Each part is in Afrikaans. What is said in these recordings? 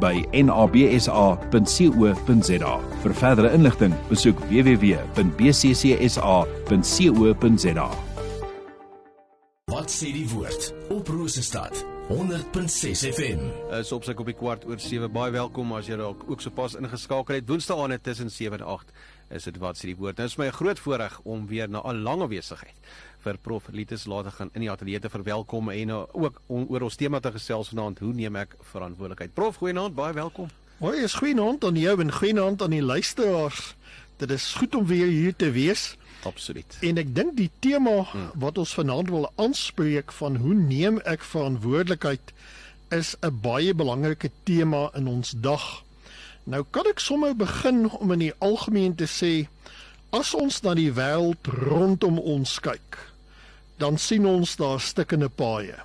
by nabsa.co.za. Vir verdere inligting, besoek www.bccsa.co.za. Wat sê die woord op Rosestad 100.6 FM. is op sy kopie kwart oor 7. Baie welkom as jy dalk ook sopas ingeskakel het. Woensdae aan tussen 7 en 8 is dit wat sê die woord. Nou is my 'n groot voorreg om weer na 'n lange wesigheid vir Prof Litus later gaan in die ateljee te verwelkom en uh, ook on, oor ons tema te gesels vanaand. Hoe neem ek verantwoordelikheid? Prof, goeienaand, baie welkom. Hoi, is goeienaand aan jou en goeienaand aan die luisteraars. Dit is goed om weer hier te wees. Absoluut. En ek dink die tema wat ons vanaand wil aanspreek van hoe neem ek verantwoordelikheid is 'n baie belangrike tema in ons dag. Nou kan ek sommer begin om in die algemeen te sê as ons na die wêreld rondom ons kyk, dan sien ons daar stikkende paaie.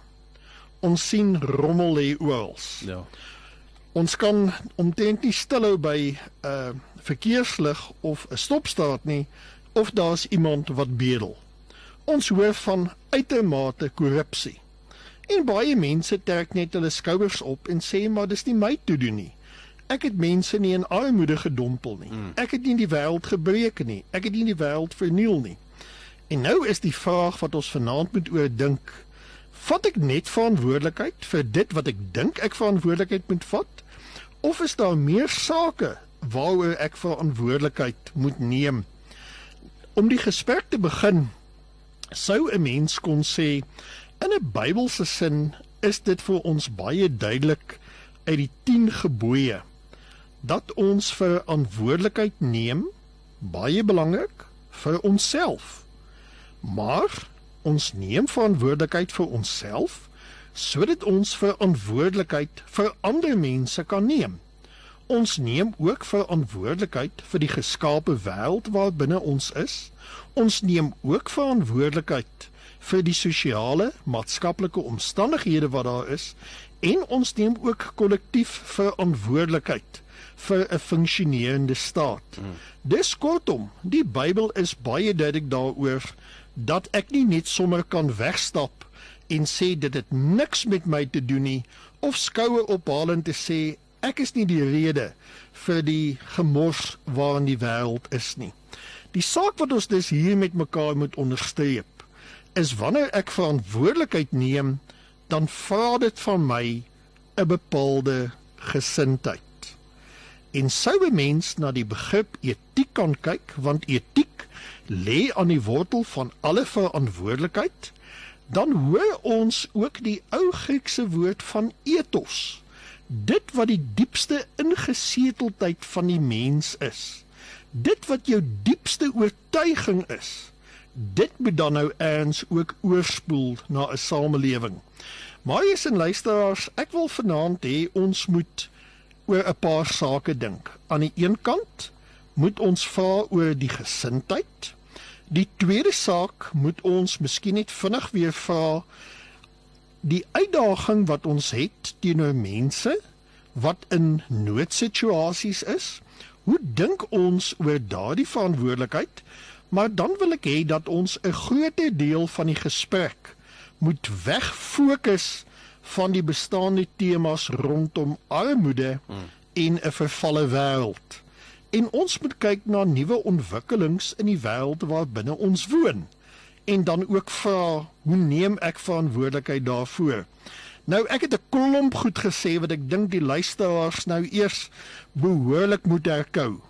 Ons sien rommel lê oral. Ja. Ons kan omtrent nie stilhou by 'n uh, verkeerslig of 'n stopstraat nie of daar's iemand wat bedel. Ons hoor van uitermate korrupsie. En baie mense trek net hulle skouers op en sê maar dis nie my toe doen nie. Ek het mense nie in armoede gedompel nie. Ek het nie die wêreld gebreek nie. Ek het nie die wêreld verniel nie. En nou is die vraag wat ons vanaand moet oordink. Vat ek net verantwoordelikheid vir dit wat ek dink ek verantwoordelikheid moet vat? Of is daar meer sake waaroor ek verantwoordelikheid moet neem? Om die gesprek te begin, sou 'n mens kon sê in 'n Bybelse sin is dit vir ons baie duidelik uit die 10 gebooie dat ons verantwoordelikheid neem, baie belangrik vir onsself. Maar ons neem verantwoordelikheid vir onsself sodat ons verantwoordelikheid vir ander mense kan neem. Ons neem ook verantwoordelikheid vir die geskape wêreld waarbinne ons is. Ons neem ook verantwoordelikheid vir die sosiale, maatskaplike omstandighede wat daar is en ons neem ook kollektief verantwoordelikheid vir 'n funksionerende staat. Mm. Dis kortom, die Bybel is baie duidelik daaroor dat ek nie net sommer kan wegstap en sê dit het niks met my te doen nie of skoue ophaal en te sê ek is nie die rede vir die gemors waarin die wêreld is nie. Die saak wat ons dus hier met mekaar moet onderstreep is wanneer ek verantwoordelikheid neem, dan vra dit van my 'n bepaalde gesindheid. En sou 'n mens na die begrip etiek kan kyk, want etiek lê aan die wortel van alle verantwoordelikheid, dan hoor ons ook die ou Griekse woord van ethos. Dit wat die diepste ingeseteldheid van die mens is. Dit wat jou diepste oortuiging is. Dit moet dan nou eens ook oorspoel na 'n samelewing. Maar jy sien luisteraars, ek wil vanaand hê ons moet oor 'n paar sake dink. Aan die een kant moet ons vra oor die gesindheid. Die tweede saak moet ons miskien net vinnig weer vra die uitdaging wat ons het teenoor mense wat in noodsituasies is. Hoe dink ons oor daardie verantwoordelikheid? Maar dan wil ek hê dat ons 'n groter deel van die gesprek moet wegfokus van die bestaande temas rondom armoede hmm. en 'n vervalle wêreld. En ons moet kyk na nuwe ontwikkelings in die wêreld waarbinne ons woon en dan ook vra hoe neem ek verantwoordelikheid daarvoor? Nou ek het 'n klomp goed gesê wat ek dink die luisteraars nou eers behoorlik moet herkou.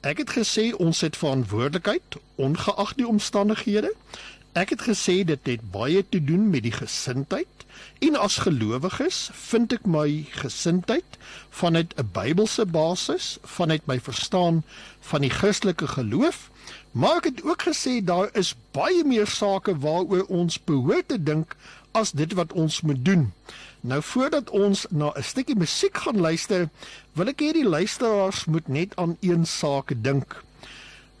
Ek het gesê ons het verantwoordelikheid ongeag die omstandighede. Ek het gesê dit het baie te doen met die gesindheid en as gelowiges vind ek my gesindheid vanuit 'n Bybelse basis, vanuit my verstaan van die Christelike geloof, maar ek het ook gesê daar is baie meer sake waaroor ons behoort te dink as dit wat ons moet doen. Nou voordat ons na 'n stukkie musiek gaan luister, wil ek hê die luisteraars moet net aan een saak dink.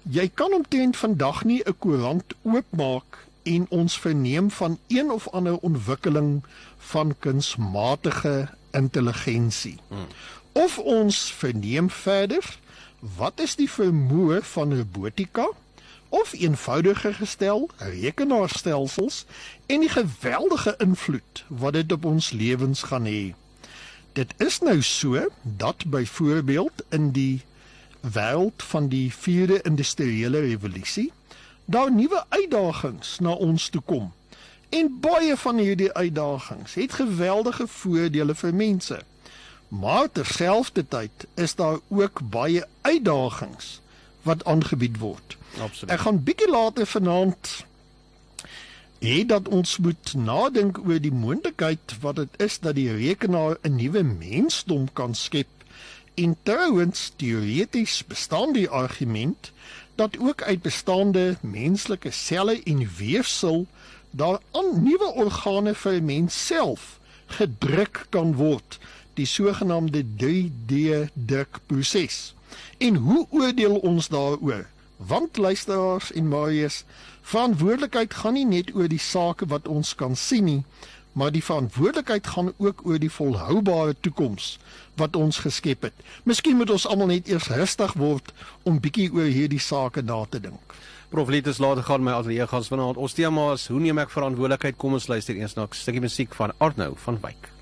Jy kan omtrent vandag nie 'n koerant oopmaak en ons verneem van een of ander ontwikkeling van kunsmatige intelligensie. Hmm. Of ons verneem verder wat is die vermoë van robotika of eenvoudiger gestel rekenaarstelsels en die geweldige invloed wat dit op ons lewens gaan hê. Dit is nou so dat byvoorbeeld in die wêreld van die 4de industriële revolusie daar nuwe uitdagings na ons toe kom. En baie van hierdie uitdagings het geweldige voordele vir mense. Maar terselfdertyd is daar ook baie uitdagings wat aangebied word. Absoluut. Ek gaan bietjie later vanaand hê dat ons moet nadink oor die moontlikheid wat dit is dat die rekenaar 'n nuwe mensdom kan skep. En trouens teoreties bestaan die argument dat ook uit bestaande menslike selle en weefsel daar aan nuwe organe vir 'n mens self gedruk kan word, die sogenaamde 3D drukproses. En hoe oordeel ons daaroor? Want luisteraars en Marius, verantwoordelikheid gaan nie net oor die sake wat ons kan sien nie, maar die verantwoordelikheid gaan ook oor die volhoubare toekoms wat ons geskep het. Miskien moet ons almal net eers rustig word om bietjie oor hierdie sake na te dink. Prof Litus laat gaan my ateljee gaan vanaand. Ons tema is hoe neem ek verantwoordelikheid? Kom ons luister eers na 'n stukkie musiek van Arno van Wyk.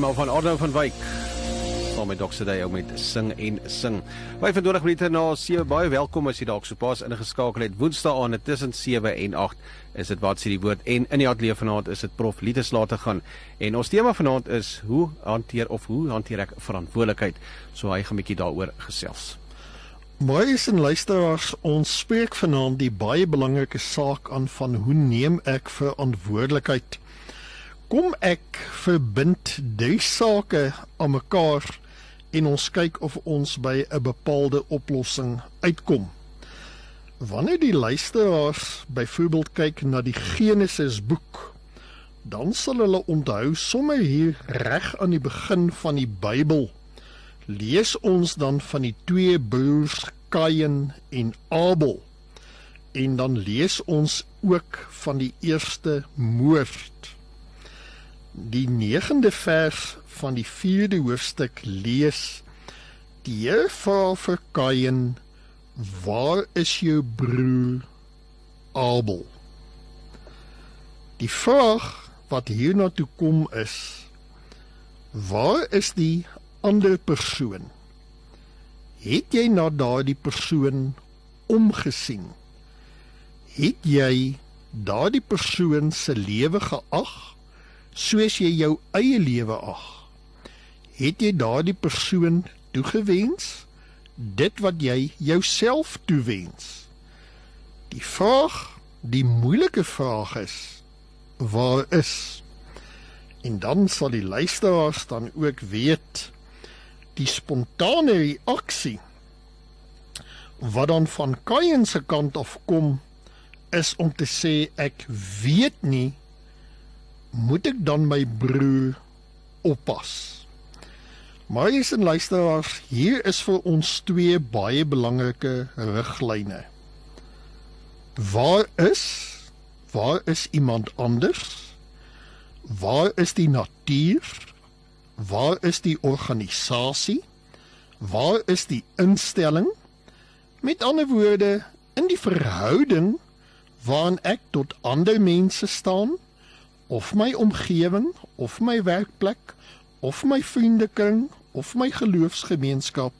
Stem al van Arno van Wyk. Saam met Dr. Day ook met sing en sing. 25 minute na 7 baie welkom as jy dalk sopas ingeskakel het. Woensdae aan tussen 7 en 8 is dit wat sê die woord en in die ateljee vanaand is dit prof Lites laat te gaan. En ons tema vanaand is hoe hanteer of hoe hanteer ek verantwoordelikheid. So hy gaan 'n bietjie daaroor gesels. Baie sin luisteraars, ons spreek vanaand die baie belangrike saak aan van hoe neem ek verantwoordelikheid? Kom ek verbind drie sake aan mekaar en ons kyk of ons by 'n bepaalde oplossing uitkom. Wanneer die luisteraars byvoorbeeld kyk na die Genesis boek, dan sal hulle onthou sommer hier reg aan die begin van die Bybel lees ons dan van die twee broers Kain en Abel. En dan lees ons ook van die eerste moord die 9de vers van die 4de hoofstuk lees die Heer vra vir Kain waar is jou broer Abel? Die vraag wat hier na toe kom is waar is die ander persoon? Het jy na daardie persoon omgesien? Het jy daardie persoon se lewe geag soos jy jou eie lewe ag. Het jy daardie persoon toegewens dit wat jy jouself toewens? Die vraag, die moeilike vraag is waar is? En dan sal die luisteraars dan ook weet die spontane reaksie wat dan van Kain se kant af kom is om te sê ek weet nie moet ek dan my broer oppas? Maar hier is 'n luisteraars, hier is vir ons twee baie belangrike riglyne. Waar is waar is iemand anders? Waar is die natuur? Waar is die organisasie? Waar is die instelling? Met ander woorde, in die verhouding waarin ek tot ander mense staan, of my omgewing of my werkplek of my vriendekring of my geloofsgemeenskap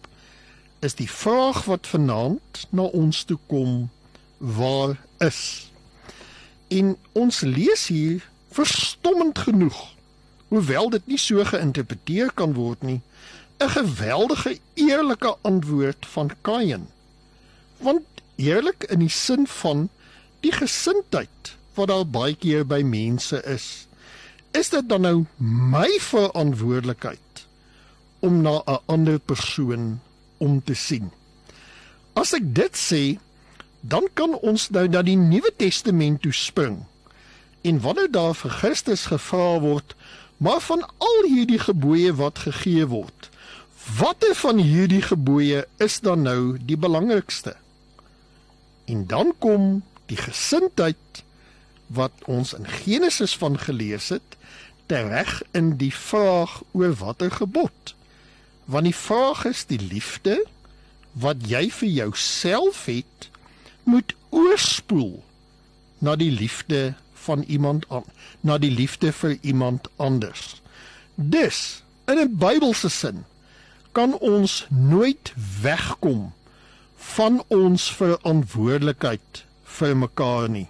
is die vraag wat vanaand na ons toe kom waar is. In ons lees hier verstommend genoeg hoewel dit nie so geïnterpreteer kan word nie 'n geweldige eerlike antwoord van Kain. Want eerlik in die sin van die gesindheid wat daar baie keer by mense is. Is dit dan nou my verantwoordelikheid om na 'n ander persoon om te sien? As ek dit sê, dan kan ons nou na die Nuwe Testament toe spring. En wanneer daar vir Christus gevra word, maar van al hierdie gebooie wat gegee word, watter van hierdie gebooie is dan nou die belangrikste? En dan kom die gesindheid wat ons in Genesis van gelees het, tereg in die vraag oor watter gebod. Want die vraag is die liefde wat jy vir jouself het, moet oorspoel na die liefde van iemand aan, na die liefde vir iemand anders. Dus, in 'n Bybelse sin, kan ons nooit wegkom van ons verantwoordelikheid vir mekaar nie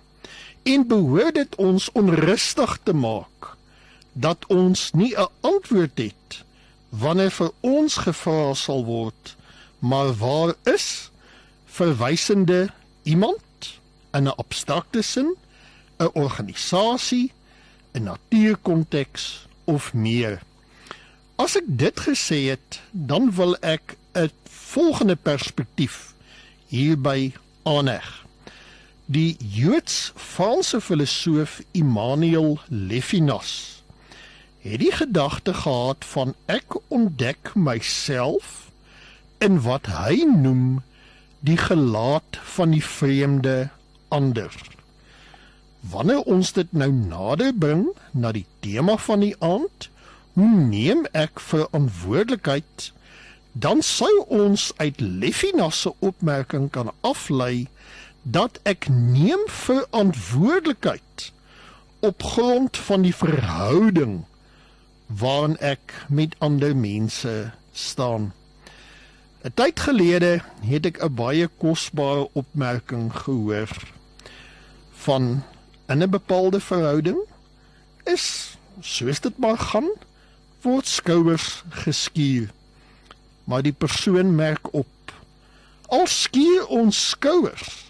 en behoort dit ons onrustig te maak dat ons nie 'n antwoord het wanneer vir ons gevra sal word maar waar is verwysende iemand in 'n abstrakte sin 'n organisasie 'n natuurkonteks of meer? As ek dit gesê het dan wil ek 'n volgende perspektief hierby aanheg Die Joods-Franse filosoof Immanuel Levinas het die gedagte gehad van ek ontdek myself in wat hy noem die gelaat van die vreemde ander. Wanneer ons dit nou nader bring na die tema van die aand, hoe neem ek verantwoordelikheid? Dan sou ons uit Levinas se opmerking kan aflei dat ek neem verantwoordelikheid op grond van die verhouding waarin ek met ander mense staan. 'n Tyd gelede het ek 'n baie kosbare opmerking gehoor van in 'n bepaalde verhouding is soos dit maar gaan word skouers geskuur. Maar die persoon merk op al skuur ons skouers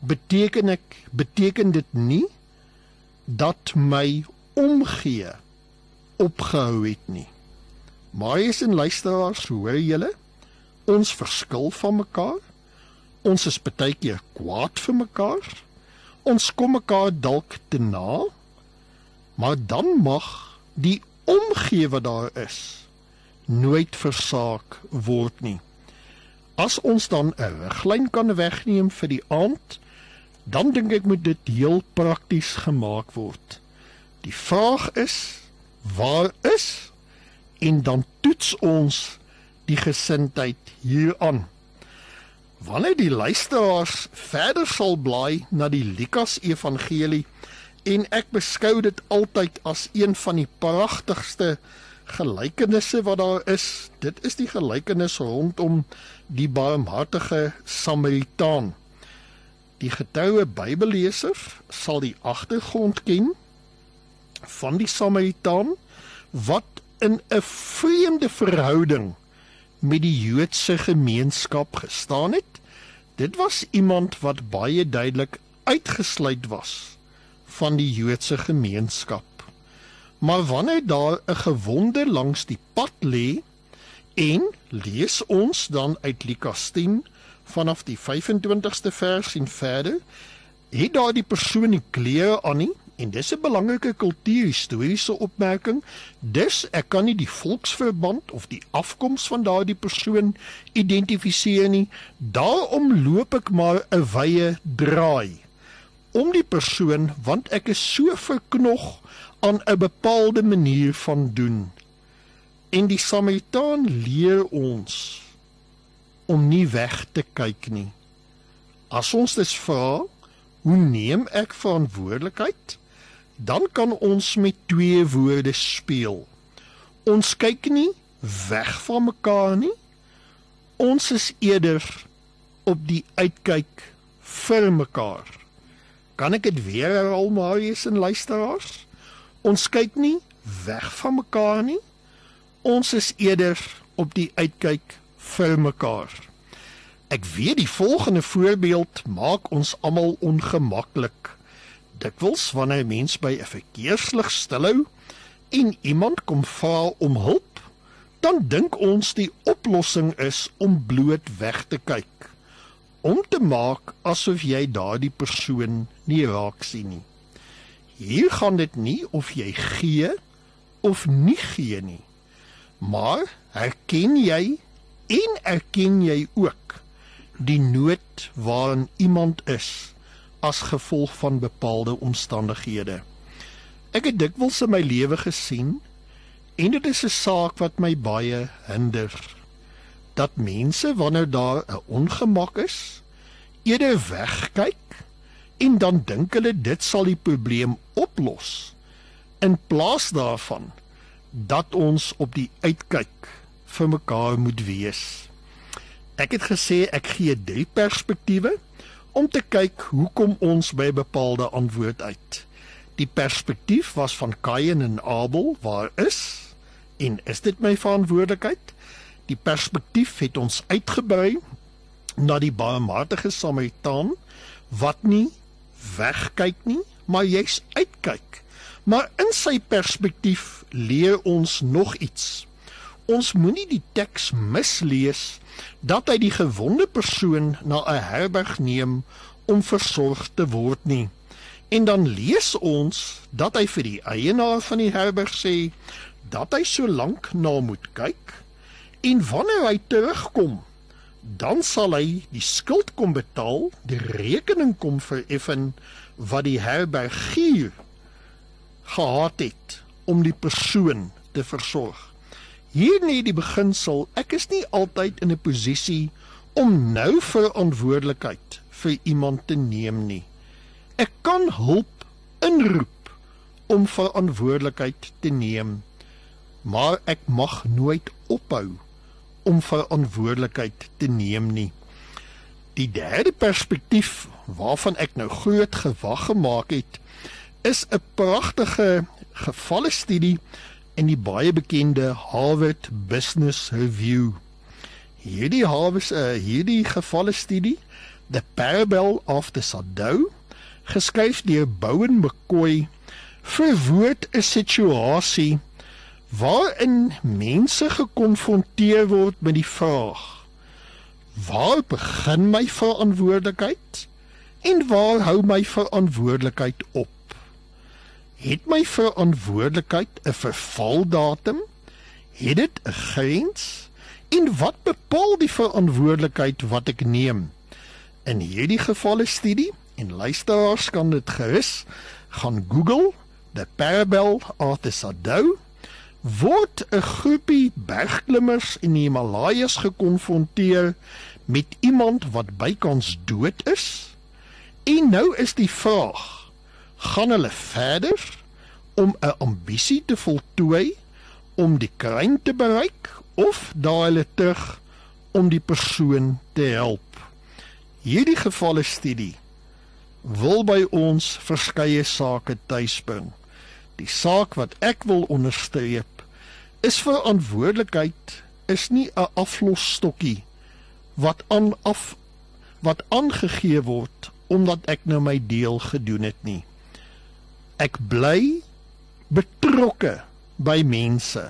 beteken ek beteken dit nie dat my omgee opgehou het nie. Maar is en luisteraars, hoor julle? Ons verskil van mekaar. Ons is baie keer kwaad vir mekaar. Ons kom mekaar dalk te na. Maar dan mag die omgee wat daar is nooit versaak word nie. As ons dan 'n riglyn kan wegneem vir die aand, dan dink ek moet dit heel prakties gemaak word. Die vraag is waar is en dan toets ons die gesindheid hieraan. Wanneer die luisteraars verder sal blaai na die Lukas Evangelie en ek beskou dit altyd as een van die pragtigste gelykenisse wat daar is. Dit is die gelykenis rondom die barmhartige Samaritaan. Die getroue Bybelleser sal die agtergrond ken van die Samaritaan wat in 'n vreemde verhouding met die Joodse gemeenskap gestaan het. Dit was iemand wat baie duidelik uitgesluit was van die Joodse gemeenskap. Maar wanneer daar 'n gewonde langs die pad lê en lees ons dan uit Lukas 10 vanaf die 25ste vers en verder het daardie persoon nie klere aan nie en dis 'n belangrike kultuurhistoriese opmerking dis ek kan nie die volksverband of die afkoms van daardie persoon identifiseer nie daarom loop ek maar 'n wye draai om die persoon want ek is so verknog aan 'n bepaalde manier van doen. En die samaritaan leer ons om nie weg te kyk nie. As ons dit vra, hoe neem ek verantwoordelikheid? Dan kan ons met twee woorde speel. Ons kyk nie weg van mekaar nie. Ons is eerder op die uitkyk vir mekaar. Kan ek dit weer herhaal, Marius en luisteraars? Ons kyk nie weg van mekaar nie. Ons is eerder op die uitkyk vir mekaar. Ek weet die volgende voorbeeld maak ons almal ongemaklik. Dikwels wanneer 'n mens by 'n verkeerslig stilhou en iemand kom vra om hulp, dan dink ons die oplossing is om bloot weg te kyk. Om te maak asof jy daardie persoon nie raak sien nie. Hier gaan dit nie of jy gee of nie gee nie. Maar herken jy en erken jy ook die nood waarin iemand is as gevolg van bepaalde omstandighede. Ek het dikwels in my lewe gesien en dit is 'n saak wat my baie hinder dat mense wanneer daar 'n ongemak is, eerder wegkyk en dan dink hulle dit sal die probleem oplos in plaas daarvan dat ons op die uitkyk vir mekaar moet wees. Ek het gesê ek gee drie perspektiewe om te kyk hoe kom ons by 'n bepaalde antwoord uit. Die perspektief was van Kain en Abel, waar is en is dit my verantwoordelikheid? Die perspektief het ons uitgebrei na die barmhartige Samaritaan wat nie wegkyk nie, maar jy's uitkyk. Maar in sy perspektief leer ons nog iets ons moenie die teks mislees dat hy die gewonde persoon na 'n herberg neem om versorg te word nie. En dan lees ons dat hy vir die eienaar van die herberg sê dat hy so lank na moet kyk en wanneer hy terugkom dan sal hy die skuld kom betaal, die rekening kom vereffen wat die herbergier gehad het om die persoon te versorg. Hier nie die beginsel, ek is nie altyd in 'n posisie om nou verantwoordelikheid vir iemand te neem nie. Ek kan hulp inroep om verantwoordelikheid te neem. maar ek mag nooit ophou om verantwoordelikheid te neem nie. Die derde perspektief waarvan ek nou groot gewag gemaak het, is 'n pragtige gevalle studie in die baie bekende Harvard Business Review. Hierdie Harvard uh, hierdie gevalle studie, The Parable of the Sow, geskryf deur Bowen McCoy, verwoord 'n situasie waarin mense gekonfronteer word met die vraag: Waar begin my verantwoordelikheid en waar hou my verantwoordelikheid op? Het my verantwoordelikheid 'n vervaldatum? Het dit 'n grens? En wat bepaal die verantwoordelikheid wat ek neem? In hierdie gevalle studie en luisteraars kan dit gerus gaan Google the parable of the sow word 'n groepie bergklimmers in die Himalajas gekonfronteer met iemand wat bykans dood is. En nou is die vraag: gaan hulle verder om 'n ambisie te voltooi om die kruin te bereik of daai hulle terug om die persoon te help? Hierdie gevalle studie wil by ons verskeie sake tuisbring. Die saak wat ek wil onderstreep is verantwoordelikheid is nie 'n aflosstokkie wat aan af wat aangegee word omdat ek nou my deel gedoen het nie. Ek bly betrokke by mense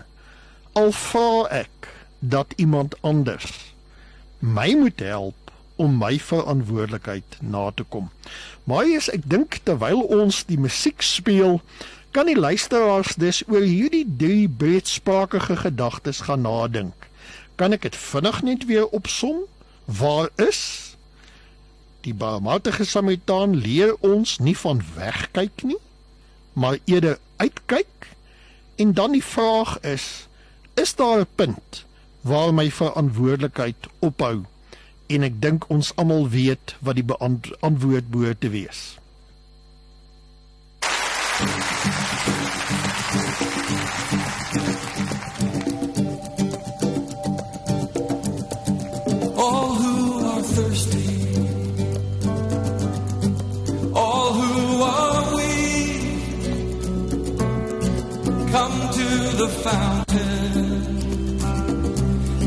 al vra ek dat iemand anders my moet help om my verantwoordelikheid na te kom. Maar as ek dink terwyl ons die musiek speel, kan die luisteraars dus oor hierdie drie breedsprakige gedagtes gaan nadink. Kan ek dit vinnig net weer opsom? Waar is die barmhartige Samaritaan leer ons nie van wegkyk nie, maar eerder uitkyk. En dan die vraag is, is daar 'n punt waar my verantwoordelikheid ophou? En ek dink ons almal weet wat die antwoord behoort te wees. All the fountain.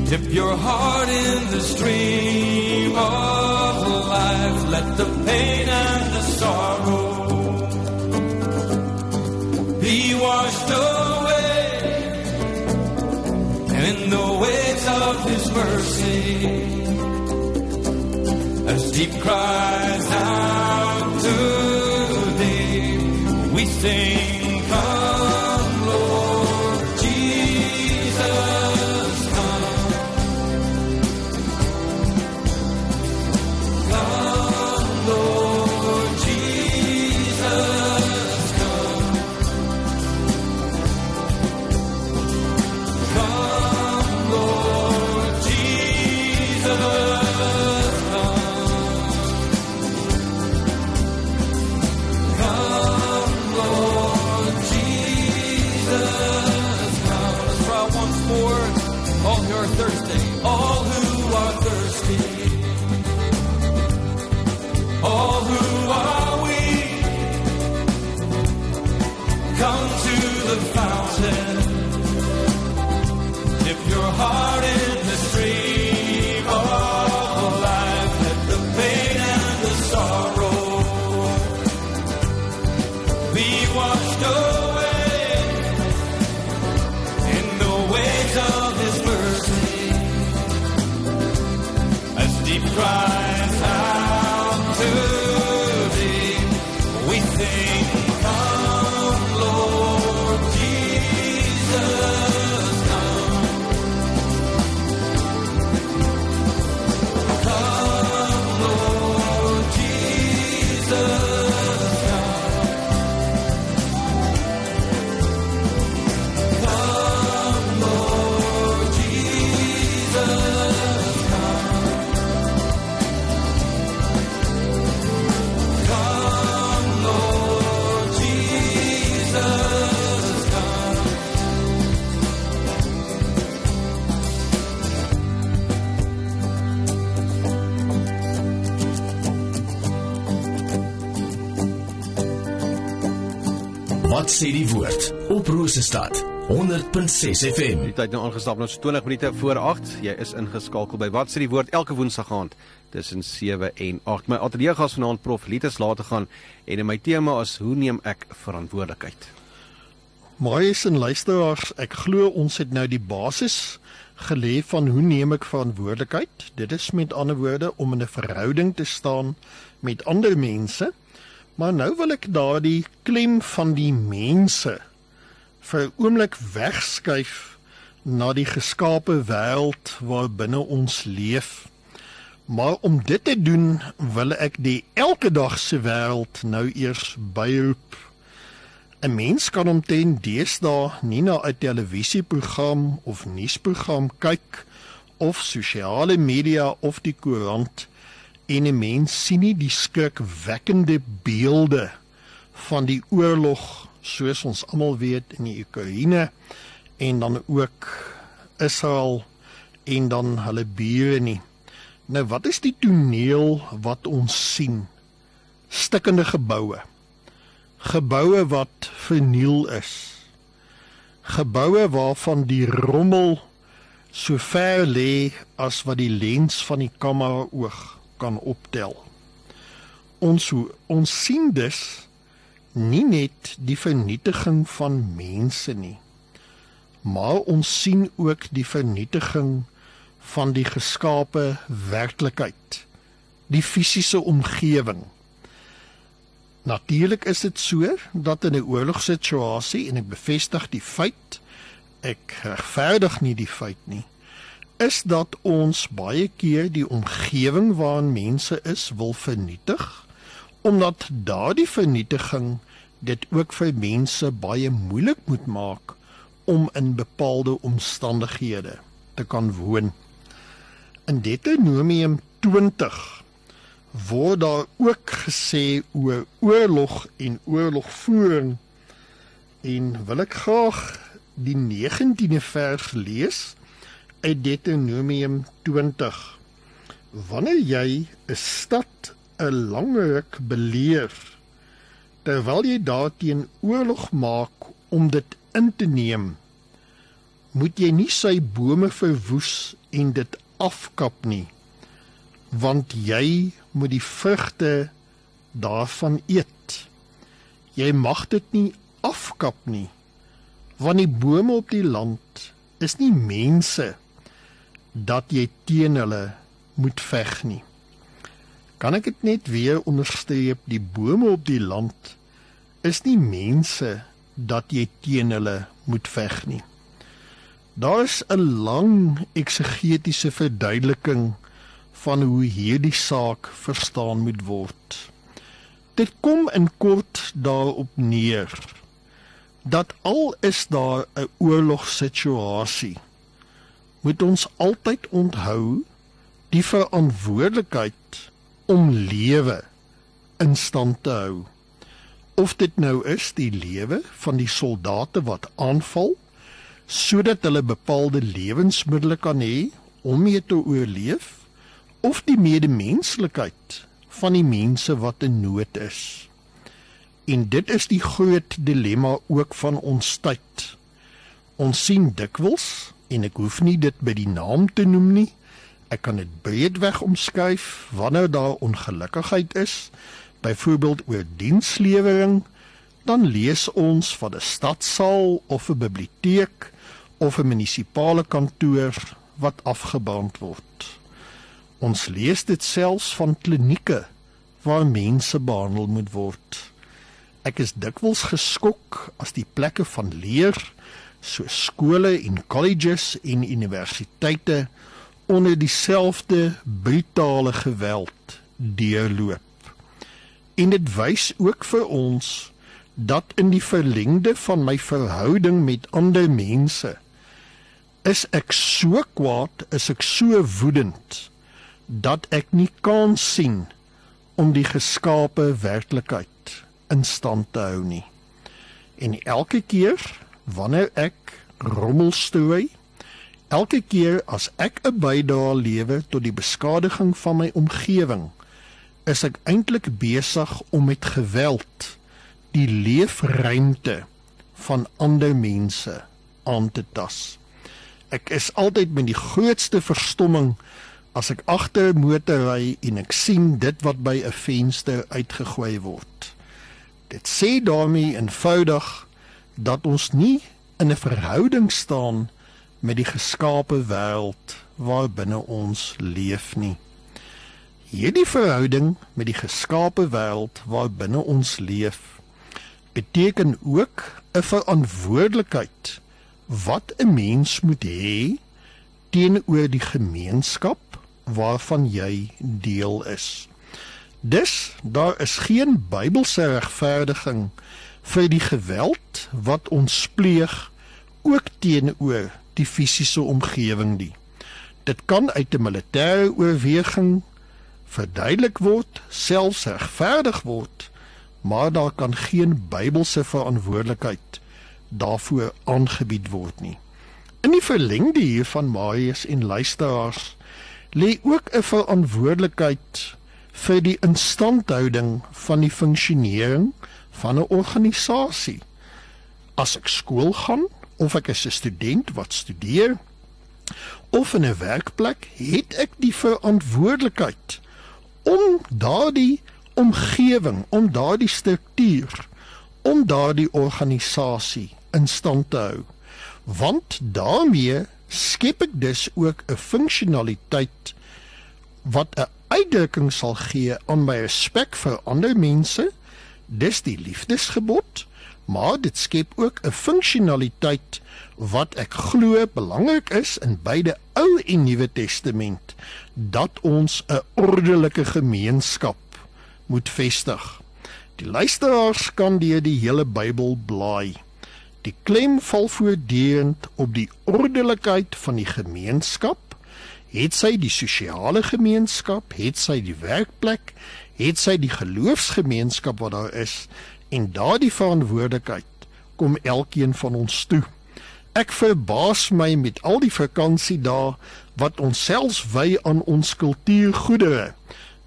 Dip your heart in the stream of life. Let the pain and the sorrow be washed away and in the waves of his mercy as deep cries out to thee we sing come sê die woord op Rosestad 100.6 FM. Die tyd nou aangestap nou so 20 minute voor 8. Jy is ingeskakel by Wat sê die woord elke woensdag aand tussen 7 en 8. My ateljee gas vanaand prof Litus laat te gaan en my tema is hoe neem ek verantwoordelikheid? Maais en luisteraars, ek glo ons het nou die basis gelê van hoe neem ek verantwoordelikheid? Dit is met ander woorde om in 'n verhouding te staan met ander mense. Maar nou wil ek daardie klem van die mense vir 'n oomblik wegskuif na die geskape wêreld waarbinne ons leef. Maar om dit te doen, wil ek die elke dag se wêreld nou eers byroep. 'n Mens kan omtrent deesdae nie na 'n televisieprogram of nuusprogram kyk of sosiale media of die koerant en 'n mens sien nie die skrikwekkende beelde van die oorlog soos ons almal weet in die Oekraïne en dan ook Israel en dan hulle bure nie. Nou wat is die toneel wat ons sien? Stikkende geboue. Geboue wat verniel is. Geboue waarvan die rommel so ver lê as wat die lens van die kamera oog kan optel. Ons ons sien dus nie net die vernietiging van mense nie maar ons sien ook die vernietiging van die geskape werklikheid die fisiese omgewing natuurlik is dit so dat in 'n oorlogssituasie en ek bevestig die feit ek regverdig nie die feit nie is dat ons baie keer die omgewing waarin mense is wil vernietig omdat daardie vernietiging dit ook vir mense baie moeilik moet maak om in bepaalde omstandighede te kan woon. In Deuteronomium 20 word daar ook gesê oor oorlog en oorlogvoering en wil ek graag die 19de vers lees uit Deuteronomium 20. Wanneer jy 'n stad 'n lang ruk beleef terwyl jy daarteen oorlog maak om dit in te neem moet jy nie sy bome verwoes en dit afkap nie want jy moet die vrugte daarvan eet jy mag dit nie afkap nie want die bome op die land is nie mense dat jy teen hulle moet veg nie. Kan ek dit net weer onderstreep die bome op die land is nie mense dat jy teen hulle moet veg nie. Daar is 'n lang eksegetiese verduideliking van hoe hierdie saak verstaan moet word. Dit kom in kort daarop neer dat al is daar 'n oorlogssituasie moet ons altyd onthou die verantwoordelikheid om lewe in stand te hou. Of dit nou is die lewe van die soldate wat aanval sodat hulle bepaalde lewensmiddels kan hê om mee te oorleef of die medemenslikheid van die mense wat in nood is. En dit is die groot dilemma ook van ons tyd. Ons sien dikwels en ek hoef nie dit by die naam te noem nie, Ek kan dit breedweg omskryf wanneer daar ongelukkigheid is, byvoorbeeld oor dienslewering, dan lees ons van 'n stadsaal of 'n biblioteek of 'n munisipale kantoor wat afgebrand word. Ons lees dit selfs van klinieke waar mense behandel moet word. Ek is dikwels geskok as die plekke van leer, so skole en colleges en universiteite onder dieselfde brutale geweld deurloop. En dit wys ook vir ons dat in die verlengde van my verhouding met ander mense is ek so kwaad, is ek so woedend dat ek nie kan sien om die geskape werklikheid in stand te hou nie. En elke keer wanneer ek rommel strooi Elke keer as ek 'n bydrae lewer tot die beskadiging van my omgewing, is ek eintlik besig om met geweld die leefruimte van ander mense aan te tas. Ek is altyd met die grootste verstomming as ek agter 'n motor ry en ek sien dit wat by 'n venster uitgegooi word. Dit sê daarmee eenvoudig dat ons nie in 'n verhouding staan met die geskape wêreld waarbinne ons leef nie. Hierdie verhouding met die geskape wêreld waarbinne ons leef beteken ook 'n verantwoordelikheid wat 'n mens moet hê teenoor die gemeenskap waarvan jy deel is. Dus daar is geen Bybelse regverdiging vir die geweld wat ons pleeg ook teenoor die fisiese omgewing nie. Dit kan uit 'n militêre oorweging verduidelik word, selfs regverdig word, maar daar kan geen Bybelse verantwoordelikheid daarvoor aangebied word nie. In die verlengde hiervan Marius en luisteraars lê ook 'n verantwoordelikheid vir die instandhouding van die funksionering van 'n organisasie. As ek skool gaan of ek is 'n student wat studeer of in 'n werkplek, het ek die verantwoordelikheid om daardie omgewing, om daardie struktuur, om daardie organisasie in stand te hou. Want daarmee skep ek dus ook 'n funksionaliteit wat 'n uitdrukking sal gee aan my respek vir ander mense. Dis die liefdesgebod, maar dit skep ook 'n funksionaliteit wat ek glo belangrik is in beide Ou en Nuwe Testament dat ons 'n ordelike gemeenskap moet vestig. Die luisteraars kan deur die hele Bybel blaai. Die klem val voortdurend op die ordelikheid van die gemeenskap. Het sy die sosiale gemeenskap, het sy die werkplek, het sy die geloofsgemeenskap wat daar is en daardie verantwoordelikheid kom elkeen van ons toe. Ek verbaas my met al die vakansiedae wat ons selfs wy aan ons kultuurgoedere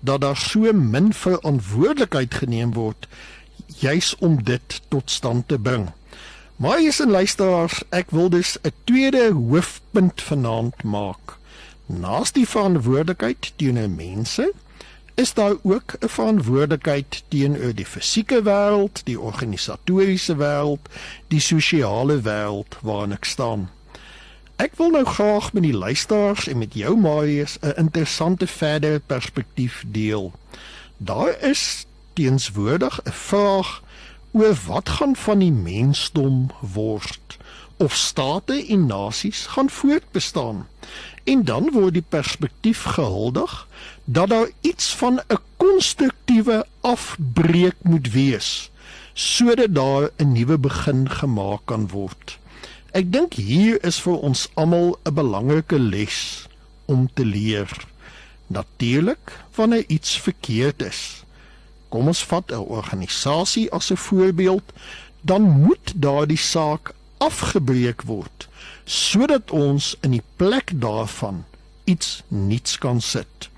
dat daar so min verantwoordelikheid geneem word juis om dit tot stand te bring. Maar is 'n luisteraars, ek wil dus 'n tweede hoofpunt vanaand maak. Naas die verantwoordelikheid teenoor mense, is daar ook 'n verantwoordelikheid teenoor die fisieke wêreld, die organisatoriese wêreld, die sosiale wêreld waarin ek staan. Ek wil nou graag met die luisteraars en met jou Marius 'n interessante verdere perspektief deel. Daar is teenswoordig 'n vraag oor wat gaan van die mensdom word of state en nasies gaan voortbestaan en dan word die perspektief gehuldig dat daar iets van 'n konstruktiewe afbreek moet wees sodat daar 'n nuwe begin gemaak kan word. Ek dink hier is vir ons almal 'n belangrike les om te leer. Natuurlik wanneer iets verkeerd is Kom ons vat 'n organisasie as 'n voorbeeld, dan moet daardie saak afgebreek word sodat ons in die plek daarvan iets nuuts kan sit.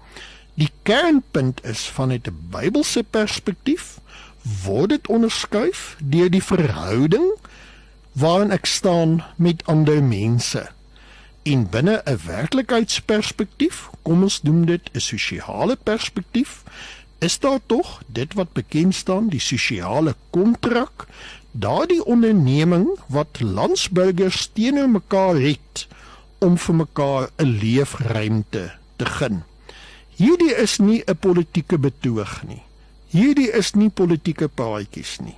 Die kernpunt is vanuit 'n Bybelse perspektief word dit onderskuif deur die verhouding waarin ek staan met ander mense. En binne 'n werklikheidsperspektief, kom ons noem dit 'n sosiale perspektief, is daar tog dit wat bekend staan die sosiale kontrak? Daardie onderneming wat landsburgers teenoor mekaar het om vir mekaar 'n leefruimte te gun. Hierdie is nie 'n politieke betoog nie. Hierdie is nie politieke praatjies nie.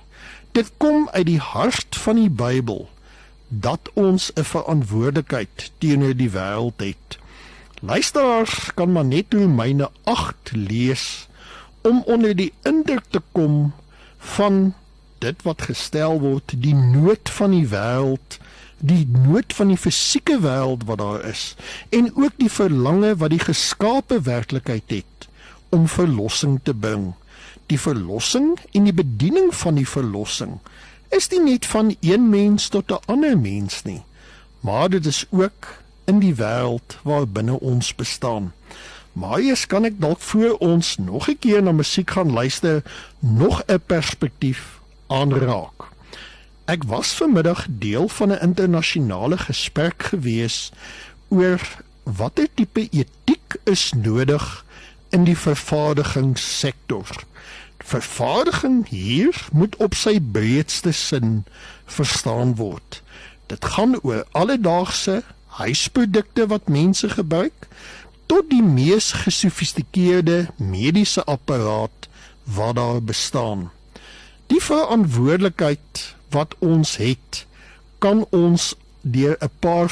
Dit kom uit die hart van die Bybel dat ons 'n verantwoordelikheid teenoor die wêreld het. Luisteraars kan maar net Romeine 8 lees om onder die indruk te kom van dit wat gestel word die nood van die wêreld die nood van die fisieke wêreld wat daar is en ook die verlange wat die geskape werklikheid het om verlossing te bring. Die verlossing en die bediening van die verlossing is nie net van een mens tot 'n ander mens nie maar dit is ook in die wêreld waarbinne ons bestaan Maar eers kan ek dalk voor ons nog 'n keer na musiek gaan luister, nog 'n perspektief aanraak. Ek was vanmiddag deel van 'n internasionale gesprek gewees oor watter tipe etiek is nodig in die vervaardigingssektor. Vervaardiging hier moet op sy breedste sin verstaan word. Dit gaan oor alledaagse huisprodukte wat mense gebruik tot die mees gesofistikeerde mediese apparaat wat daar bestaan. Die verantwoordelikheid wat ons het, kan ons deur 'n paar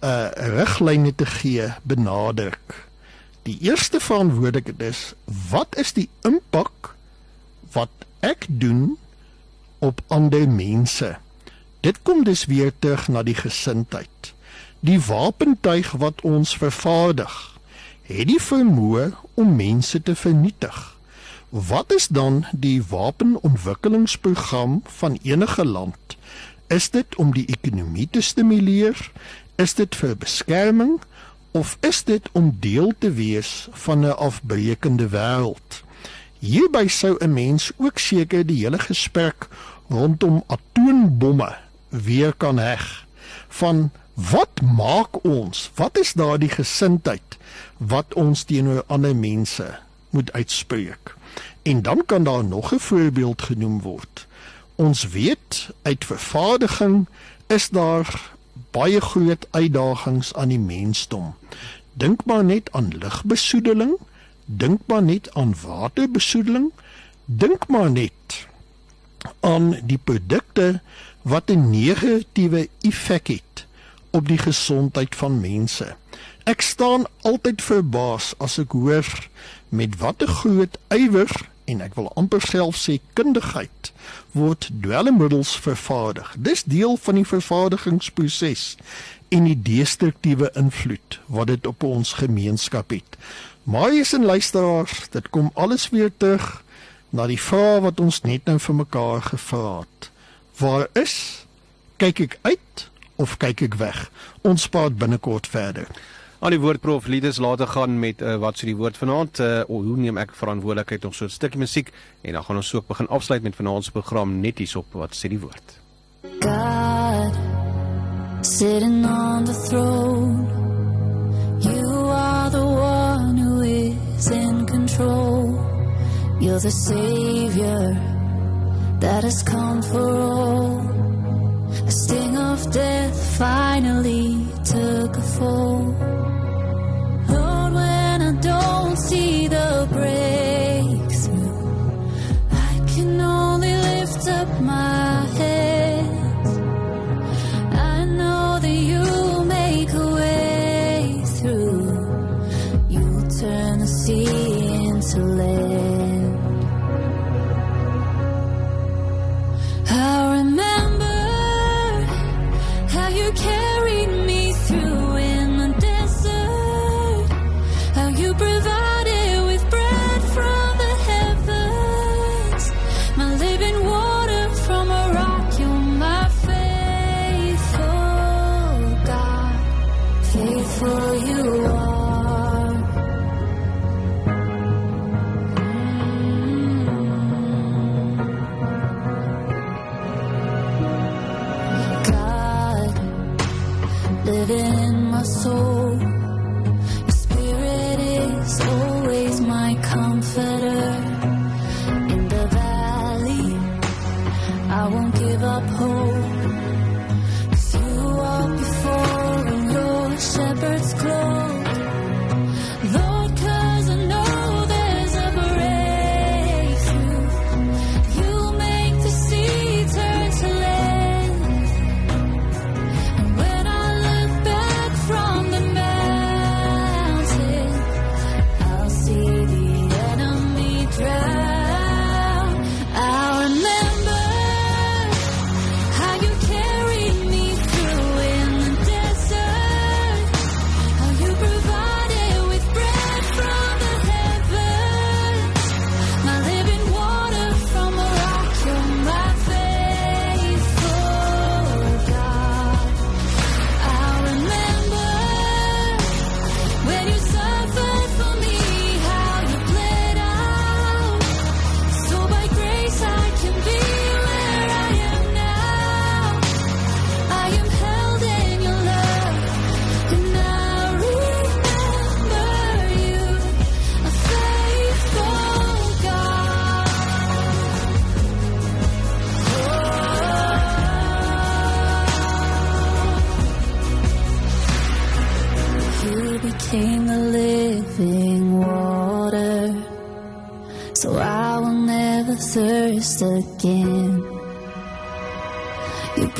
uh riglyne te gee benadruk. Die eerste verantwoordelikheid is wat is die impak wat ek doen op ander mense? Dit kom dus weer terug na die gesindheid. Die wapentuig wat ons vervaardig, het die vermoë om mense te vernietig. Wat is dan die wapenontwikkelingsprogram van enige land? Is dit om die ekonomie te stimuleer? Is dit vir beskerming? of is dit om deel te wees van 'n afbreekende wêreld? Hierby sou 'n mens ook seker die hele gesprek rondom atoombomme weer kan heg van wat maak ons? Wat is daardie gesindheid wat ons teenoor ander mense moet uitspreek? En dan kan daar nog 'n voorbeeld genoem word. Ons weet uit vervaardiging is daar baie groot uitdagings aan die mensdom. Dink maar net aan lugbesoedeling, dink maar net aan waterbesoedeling, dink maar net aan die produkte wat 'n negatiewe effek het op die gesondheid van mense. Ek staan altyd verbaas as ek hoor met watter groot ywer en ek wil amper self sê kundigheid word dwelmmiddels vervaardig. Dis deel van die vervaardigingsproses en die destruktiewe invloed wat dit op ons gemeenskap het. Maar jy sien luisteraars, dit kom alles weer terug na die vraag wat ons net nou vir mekaar gevra het. Waar is kyk ek uit of kyk ek weg? Ons praat binnekort verder. Al die woordprof leaders later gaan met uh, wat so die woord vanaand uh, hoe neem ek verantwoordelikheid om so 'n stukkie musiek en dan gaan ons ook begin afsluit met vanaand se program net hierop wat sê die woord. God sitting on the throne You are the one who is in control You're the savior that has come for all sting of death finally took a fall Lord, when I don't see the breakthrough.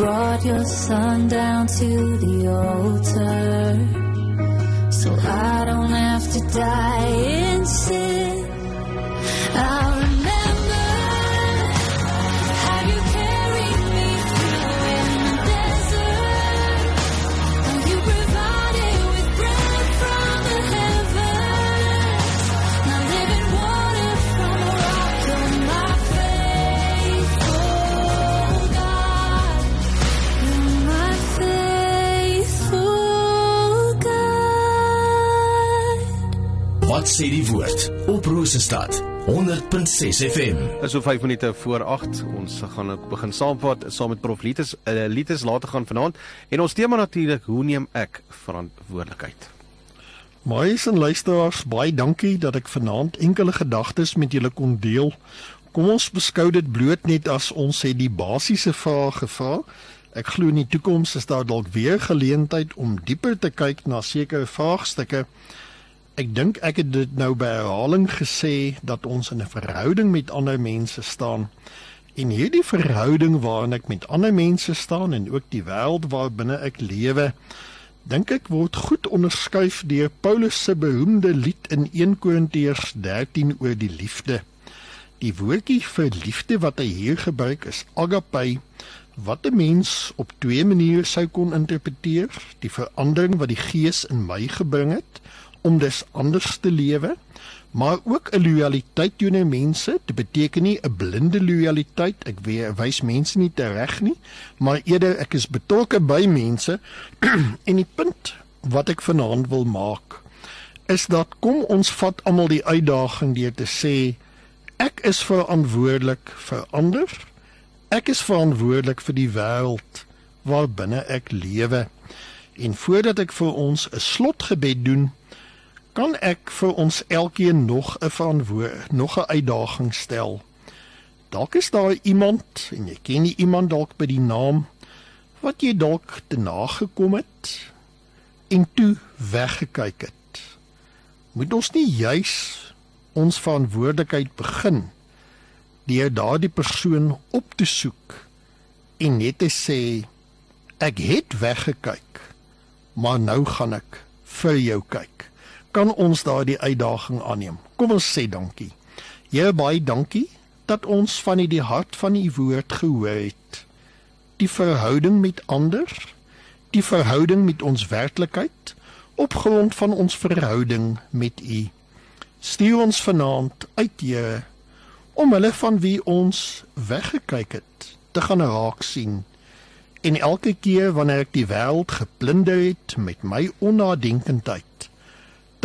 Brought your son down to the altar. So I don't have to die in sin. Sê die woord op Rosestad 100.6 FM. Is so 5 minute voor 8. Ons gaan ook begin saamvat saam met Prof Litus uh, Litus later gaan vanaand en ons tema natuurlik hoe neem ek verantwoordelikheid. Maais en luisteraars, baie dankie dat ek vanaand enkele gedagtes met julle kon deel. Kom ons beskou dit bloot net as ons het die basiese vrae gevra. Ek glo in die toekoms is daar dalk weer geleentheid om dieper te kyk na sekere vraagstukke. Ek dink ek het dit nou by herhaling gesê dat ons in 'n verhouding met ander mense staan. En hierdie verhouding waarin ek met ander mense staan en ook die wêreld waarbinne ek lewe, dink ek word goed onderskuif deur Paulus se beroemde lied in 1 Korintiërs 13 oor die liefde. Die woordjie vir liefde wat hy hier gebruik is agape wat 'n mens op twee maniere sou kon interpreteer, die verandering wat die Gees in my gebring het om dus anders te lewe, maar ook 'n loyaliteit teenoor mense. Dit beteken nie 'n blinde loyaliteit, ek weer wys mense nie tereg nie, maar eerder ek is betrokke by mense en die punt wat ek vanaand wil maak is dat kom ons vat almal die uitdaging deur te sê ek is verantwoordelik vir ander. Ek is verantwoordelik vir die wêreld waarbinne ek lewe. En voordat ek vir ons 'n slotgebed doen, kan ek vir ons elkeen nog 'n verantwoord nog 'n uitdaging stel. Dalk is daar iemand en jy ken nie iemand dalk by die naam wat jy dalk te nagekom het en toe weggekyk het. Moet ons nie juis ons verantwoordelikheid begin deur daardie persoon op te soek en net te sê ek het weggekyk maar nou gaan ek vir jou kyk kan ons daardie uitdaging aanneem. Kom ons sê dankie. Here baie dankie dat ons van die hart van u woord gehoor het. Die verhouding met ander die verhouding met ons werklikheid op grond van ons verhouding met u. Stuur ons vanaand uit Here om hulle van wie ons weggekyk het te gaan raak sien. En elke keer wanneer ek die wêreld geplunder het met my onnadenkendheid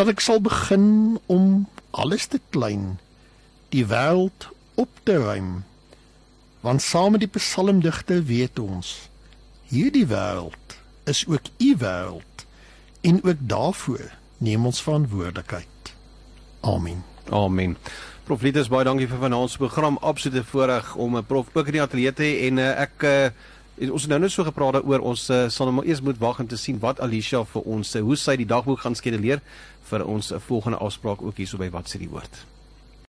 dat ek sal begin om alles te klein die wêreld op te ruim want saam met die psalmdigter weet ons hierdie wêreld is ook u wêreld en ook daarvoor neem ons verantwoordelikheid amen Amen. Prof Litus baie dankie vir vanaand se program. Absolute voorreg om 'n prof ook in die ateljee te hê en uh, ek uh, ons het nou net so gepraat daaroor. Ons uh, sal nou maar eers moet wag om te sien wat Alicia vir ons uh, hoe sy die dagboek gaan skeduleer vir ons volgende afspraak ook hierso by wat sê die woord.